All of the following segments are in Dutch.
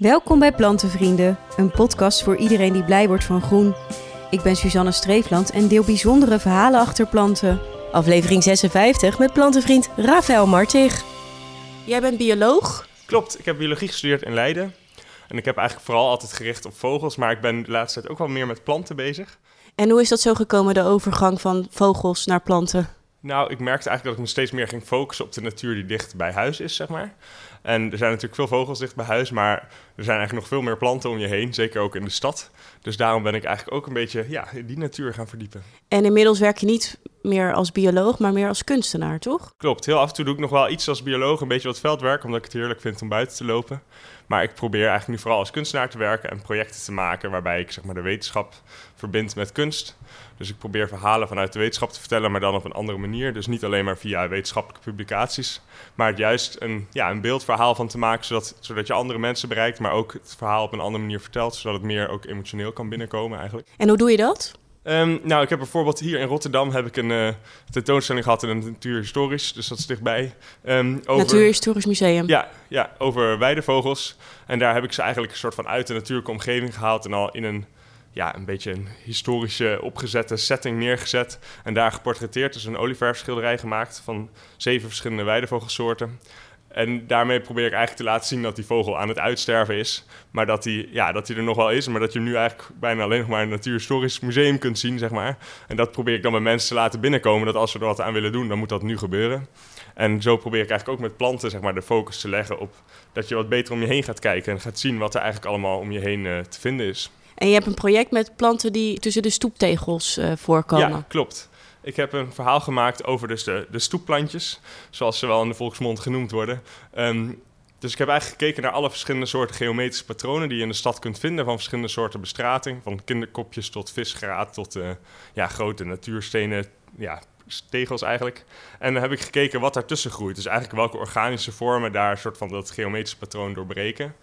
Welkom bij Plantenvrienden, een podcast voor iedereen die blij wordt van groen. Ik ben Suzanne Streefland en deel bijzondere verhalen achter planten. Aflevering 56 met plantenvriend Rafael Martig. Jij bent bioloog? Klopt, ik heb biologie gestudeerd in Leiden. En ik heb eigenlijk vooral altijd gericht op vogels, maar ik ben de laatste tijd ook wel meer met planten bezig. En hoe is dat zo gekomen, de overgang van vogels naar planten? Nou, ik merkte eigenlijk dat ik me steeds meer ging focussen op de natuur die dicht bij huis is, zeg maar. En er zijn natuurlijk veel vogels dicht bij huis, maar er zijn eigenlijk nog veel meer planten om je heen, zeker ook in de stad. Dus daarom ben ik eigenlijk ook een beetje ja, in die natuur gaan verdiepen. En inmiddels werk je niet meer als bioloog, maar meer als kunstenaar, toch? Klopt, heel af en toe doe ik nog wel iets als bioloog, een beetje wat veldwerk, omdat ik het heerlijk vind om buiten te lopen. Maar ik probeer eigenlijk nu vooral als kunstenaar te werken en projecten te maken waarbij ik zeg maar, de wetenschap verbind met kunst. Dus ik probeer verhalen vanuit de wetenschap te vertellen, maar dan op een andere manier. Dus niet alleen maar via wetenschappelijke publicaties, maar juist een, ja, een beeldverhaal van te maken, zodat, zodat je andere mensen bereikt, maar ook het verhaal op een andere manier vertelt, zodat het meer ook emotioneel kan binnenkomen eigenlijk. En hoe doe je dat? Ehm, nou, ik heb bijvoorbeeld hier in Rotterdam heb ik een uh, tentoonstelling gehad in het Natuurhistorisch, dus dat is dichtbij. Um, over, Natuurhistorisch Museum. Ja, ja, over weidevogels. En daar heb ik ze eigenlijk een soort van uit de natuurlijke omgeving gehaald en al in een, ja, een beetje een historische opgezette setting neergezet. En daar geportretteerd, dus een olieverfschilderij gemaakt van zeven verschillende weidevogelsoorten. En daarmee probeer ik eigenlijk te laten zien dat die vogel aan het uitsterven is. Maar dat hij ja, dat er nog wel is, maar dat je hem nu eigenlijk bijna alleen nog maar in een natuurhistorisch museum kunt zien, zeg maar. En dat probeer ik dan bij mensen te laten binnenkomen, dat als we er wat aan willen doen, dan moet dat nu gebeuren. En zo probeer ik eigenlijk ook met planten zeg maar, de focus te leggen op dat je wat beter om je heen gaat kijken en gaat zien wat er eigenlijk allemaal om je heen uh, te vinden is. En je hebt een project met planten die tussen de stoeptegels uh, voorkomen. Ja, klopt. Ik heb een verhaal gemaakt over dus de, de stoepplantjes, zoals ze wel in de volksmond genoemd worden. Um, dus ik heb eigenlijk gekeken naar alle verschillende soorten geometrische patronen die je in de stad kunt vinden, van verschillende soorten bestrating, van kinderkopjes tot visgraat tot uh, ja, grote natuurstenen, ja, tegels eigenlijk. En dan heb ik gekeken wat daartussen groeit. Dus eigenlijk welke organische vormen daar een soort van dat geometrische patroon doorbreken.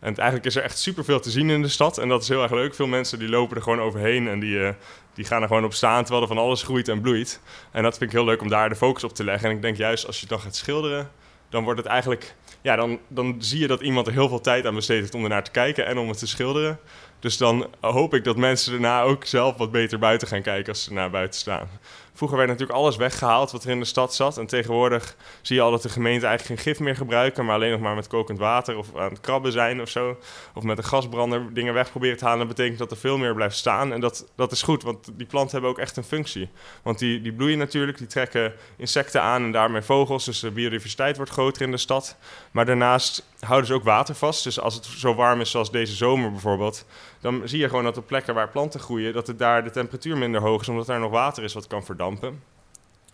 En eigenlijk is er echt superveel te zien in de stad. En dat is heel erg leuk. Veel mensen die lopen er gewoon overheen en die, uh, die gaan er gewoon op staan terwijl er van alles groeit en bloeit. En dat vind ik heel leuk om daar de focus op te leggen. En ik denk juist als je dan gaat schilderen, dan wordt het eigenlijk... Ja, dan, dan zie je dat iemand er heel veel tijd aan besteed heeft om er naar te kijken en om het te schilderen. Dus dan hoop ik dat mensen daarna ook zelf wat beter buiten gaan kijken als ze naar buiten staan. Vroeger werd natuurlijk alles weggehaald wat er in de stad zat. En tegenwoordig zie je al dat de gemeente eigenlijk geen gif meer gebruiken, maar alleen nog maar met kokend water of aan het krabben zijn of zo. Of met een gasbrander dingen weg proberen te halen. Dat betekent dat er veel meer blijft staan. En dat, dat is goed, want die planten hebben ook echt een functie. Want die, die bloeien natuurlijk, die trekken insecten aan en daarmee vogels. Dus de biodiversiteit wordt groter in de stad. Maar daarnaast houden ze ook water vast. Dus als het zo warm is zoals deze zomer bijvoorbeeld, dan zie je gewoon dat op plekken waar planten groeien, dat het daar de temperatuur minder hoog is, omdat daar nog water is wat kan verdampen.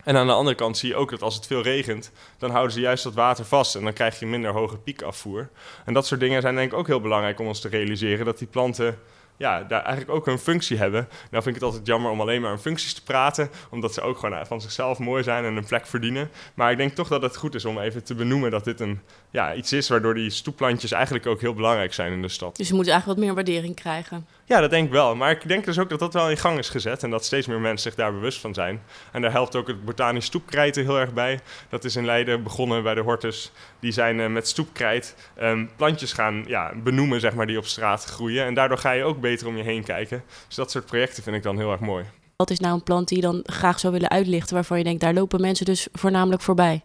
En aan de andere kant zie je ook dat als het veel regent, dan houden ze juist dat water vast en dan krijg je minder hoge piekafvoer. En dat soort dingen zijn denk ik ook heel belangrijk om ons te realiseren, dat die planten ja, daar eigenlijk ook een functie hebben. Nou vind ik het altijd jammer om alleen maar om functies te praten, omdat ze ook gewoon van zichzelf mooi zijn en een plek verdienen. Maar ik denk toch dat het goed is om even te benoemen dat dit een, ja, iets is waardoor die stoepplantjes eigenlijk ook heel belangrijk zijn in de stad. Dus ze moeten eigenlijk wat meer waardering krijgen. Ja, dat denk ik wel. Maar ik denk dus ook dat dat wel in gang is gezet en dat steeds meer mensen zich daar bewust van zijn. En daar helpt ook het botanisch stoepkrijt heel erg bij. Dat is in Leiden begonnen bij de Hortus. Die zijn uh, met stoepkrijt um, plantjes gaan ja, benoemen, zeg maar, die op straat groeien. En daardoor ga je ook beter om je heen kijken. Dus dat soort projecten vind ik dan heel erg mooi. Wat is nou een plant die je dan graag zou willen uitlichten, waarvan je denkt, daar lopen mensen dus voornamelijk voorbij?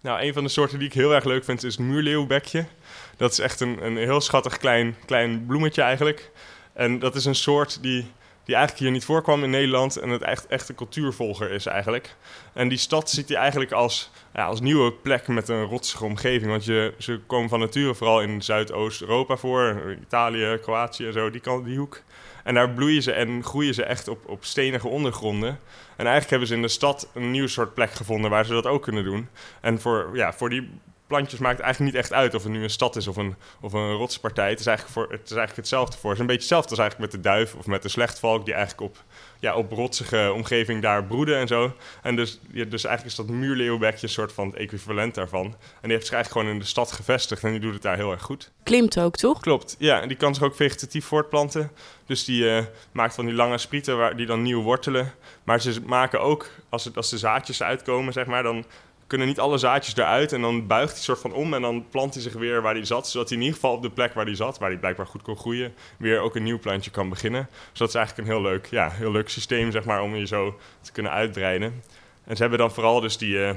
Nou, een van de soorten die ik heel erg leuk vind is het muurleeuwbekje. Dat is echt een, een heel schattig klein, klein bloemetje eigenlijk. En dat is een soort die, die eigenlijk hier niet voorkwam in Nederland en het echt, echt een cultuurvolger is eigenlijk. En die stad ziet hij eigenlijk als, ja, als nieuwe plek met een rotsige omgeving. Want je, ze komen van nature vooral in Zuidoost-Europa voor, Italië, Kroatië en zo, die, kant, die hoek. En daar bloeien ze en groeien ze echt op, op stenige ondergronden. En eigenlijk hebben ze in de stad een nieuw soort plek gevonden waar ze dat ook kunnen doen. En voor, ja, voor die plantjes maakt eigenlijk niet echt uit of het nu een stad is of een, of een rotspartij. Het is, eigenlijk voor, het is eigenlijk hetzelfde voor. Het is een beetje hetzelfde als eigenlijk met de duif of met de slechtvalk, die eigenlijk op, ja, op rotsige omgeving daar broeden en zo. En dus, ja, dus eigenlijk is dat muurleeuwbekje een soort van het equivalent daarvan. En die heeft zich eigenlijk gewoon in de stad gevestigd en die doet het daar heel erg goed. Klimt ook, toch? Klopt, ja. En die kan zich ook vegetatief voortplanten. Dus die uh, maakt van die lange sprieten waar, die dan nieuw wortelen. Maar ze maken ook, als, het, als de zaadjes uitkomen, zeg maar, dan kunnen niet alle zaadjes eruit. En dan buigt hij soort van om en dan plant hij zich weer waar hij zat. Zodat hij in ieder geval op de plek waar hij zat, waar hij blijkbaar goed kon groeien, weer ook een nieuw plantje kan beginnen. Dus dat is eigenlijk een heel leuk, ja, heel leuk systeem, zeg maar, om je zo te kunnen uitbreiden. En ze hebben dan vooral dus die, uh,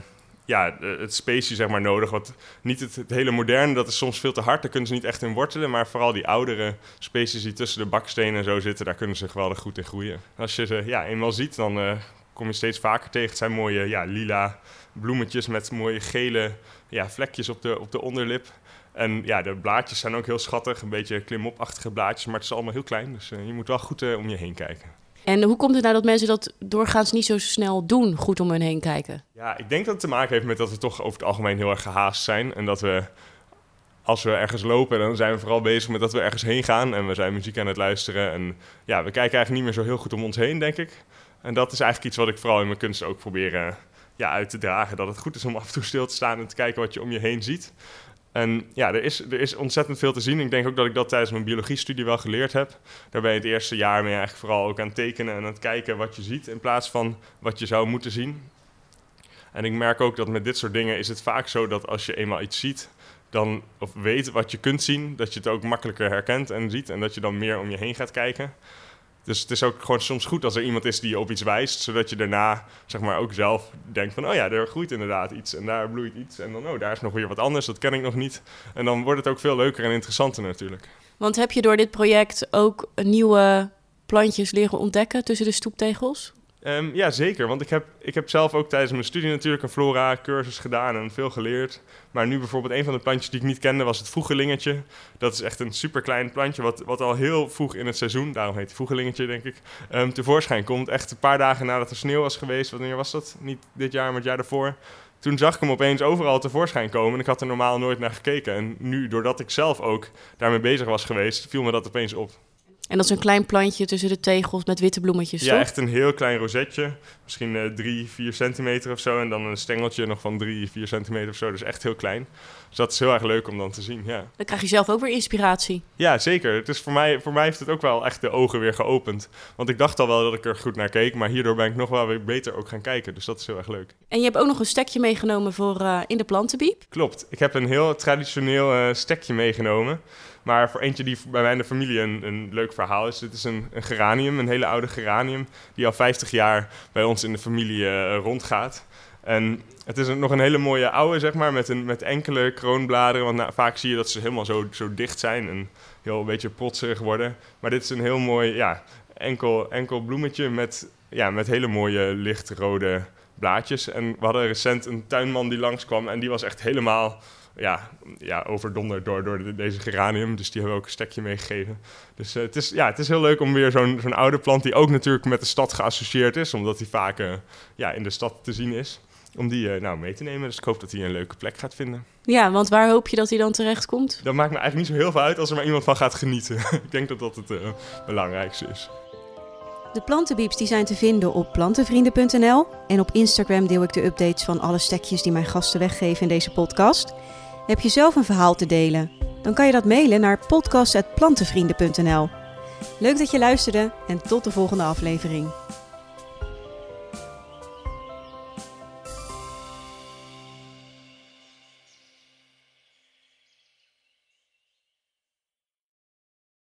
ja, het specie zeg maar nodig. Wat niet het, hele moderne, dat is soms veel te hard. Daar kunnen ze niet echt in wortelen. Maar vooral die oudere species die tussen de bakstenen en zo zitten, daar kunnen ze geweldig goed in groeien. Als je ze ja, eenmaal ziet, dan uh, kom je steeds vaker tegen. Het zijn mooie ja, lila bloemetjes met mooie gele ja, vlekjes op de, op de onderlip. En ja, de blaadjes zijn ook heel schattig. Een beetje klimopachtige blaadjes, maar het is allemaal heel klein. Dus uh, je moet wel goed uh, om je heen kijken. En hoe komt het nou dat mensen dat doorgaans niet zo snel doen, goed om hun heen kijken? Ja, ik denk dat het te maken heeft met dat we toch over het algemeen heel erg gehaast zijn. En dat we, als we ergens lopen, dan zijn we vooral bezig met dat we ergens heen gaan. En we zijn muziek aan het luisteren. En ja, we kijken eigenlijk niet meer zo heel goed om ons heen, denk ik. En dat is eigenlijk iets wat ik vooral in mijn kunst ook probeer ja, uit te dragen. Dat het goed is om af en toe stil te staan en te kijken wat je om je heen ziet. En ja, er is, er is ontzettend veel te zien. Ik denk ook dat ik dat tijdens mijn biologiestudie wel geleerd heb. Daar ben je het eerste jaar mee eigenlijk vooral ook aan het tekenen en aan het kijken wat je ziet in plaats van wat je zou moeten zien. En ik merk ook dat met dit soort dingen is het vaak zo dat als je eenmaal iets ziet, dan, of weet wat je kunt zien, dat je het ook makkelijker herkent en ziet en dat je dan meer om je heen gaat kijken. Dus het is ook gewoon soms goed als er iemand is die je op iets wijst, zodat je daarna zeg maar ook zelf denkt van, oh ja, er groeit inderdaad iets en daar bloeit iets en dan, oh, daar is nog weer wat anders, dat ken ik nog niet. En dan wordt het ook veel leuker en interessanter natuurlijk. Want heb je door dit project ook nieuwe plantjes leren ontdekken tussen de stoeptegels? Um, ja, zeker. Want ik heb, ik heb zelf ook tijdens mijn studie natuurlijk een flora-cursus gedaan en veel geleerd. Maar nu bijvoorbeeld een van de plantjes die ik niet kende was het voegelingetje. Dat is echt een superklein plantje wat, wat al heel vroeg in het seizoen, daarom heet het voegelingetje denk ik, um, tevoorschijn komt. Echt een paar dagen nadat er sneeuw was geweest. Wanneer was dat? Niet dit jaar, maar het jaar daarvoor. Toen zag ik hem opeens overal tevoorschijn komen en ik had er normaal nooit naar gekeken. En nu, doordat ik zelf ook daarmee bezig was geweest, viel me dat opeens op. En dat is een klein plantje tussen de tegels met witte bloemetjes, ja, toch? echt een heel klein rozetje. Misschien uh, drie, vier centimeter of zo. En dan een stengeltje nog van drie, vier centimeter of zo. Dus echt heel klein. Dus dat is heel erg leuk om dan te zien, ja. Dan krijg je zelf ook weer inspiratie. Ja, zeker. Het is voor, mij, voor mij heeft het ook wel echt de ogen weer geopend. Want ik dacht al wel dat ik er goed naar keek. Maar hierdoor ben ik nog wel weer beter ook gaan kijken. Dus dat is heel erg leuk. En je hebt ook nog een stekje meegenomen voor uh, in de plantenbiep? Klopt. Ik heb een heel traditioneel uh, stekje meegenomen. Maar voor eentje die bij mij in de familie een, een leuk verhaal is. Dit is een, geranium, een hele oude geranium. Die al 50 jaar bij ons in de familie uh, rondgaat. En het is nog een hele mooie oude, zeg maar, met, een, met enkele kroonbladeren. Want nou, vaak zie je dat ze helemaal zo, zo dicht zijn en heel een beetje protserig worden. Maar dit is een heel mooi, ja, enkel, enkel bloemetje met, ja, met hele mooie lichtrode blaadjes. En we hadden recent een tuinman die langskwam en die was echt helemaal ja, ja, overdonderd door, door deze geranium. Dus die hebben we ook een stekje meegegeven. Dus uh, het, is, ja, het is heel leuk om weer zo'n zo'n oude plant... die ook natuurlijk met de stad geassocieerd is... omdat die vaak uh, ja, in de stad te zien is... om die uh, nou mee te nemen. Dus ik hoop dat hij een leuke plek gaat vinden. Ja, want waar hoop je dat hij dan terecht komt? Dat maakt me eigenlijk niet zo heel veel uit... als er maar iemand van gaat genieten. ik denk dat dat het belangrijkste is. De plantenbieps die zijn te vinden op plantenvrienden.nl. En op Instagram deel ik de updates van alle stekjes die mijn gasten weggeven in deze podcast... Heb je zelf een verhaal te delen? Dan kan je dat mailen naar podcast.plantenvrienden.nl. Leuk dat je luisterde en tot de volgende aflevering.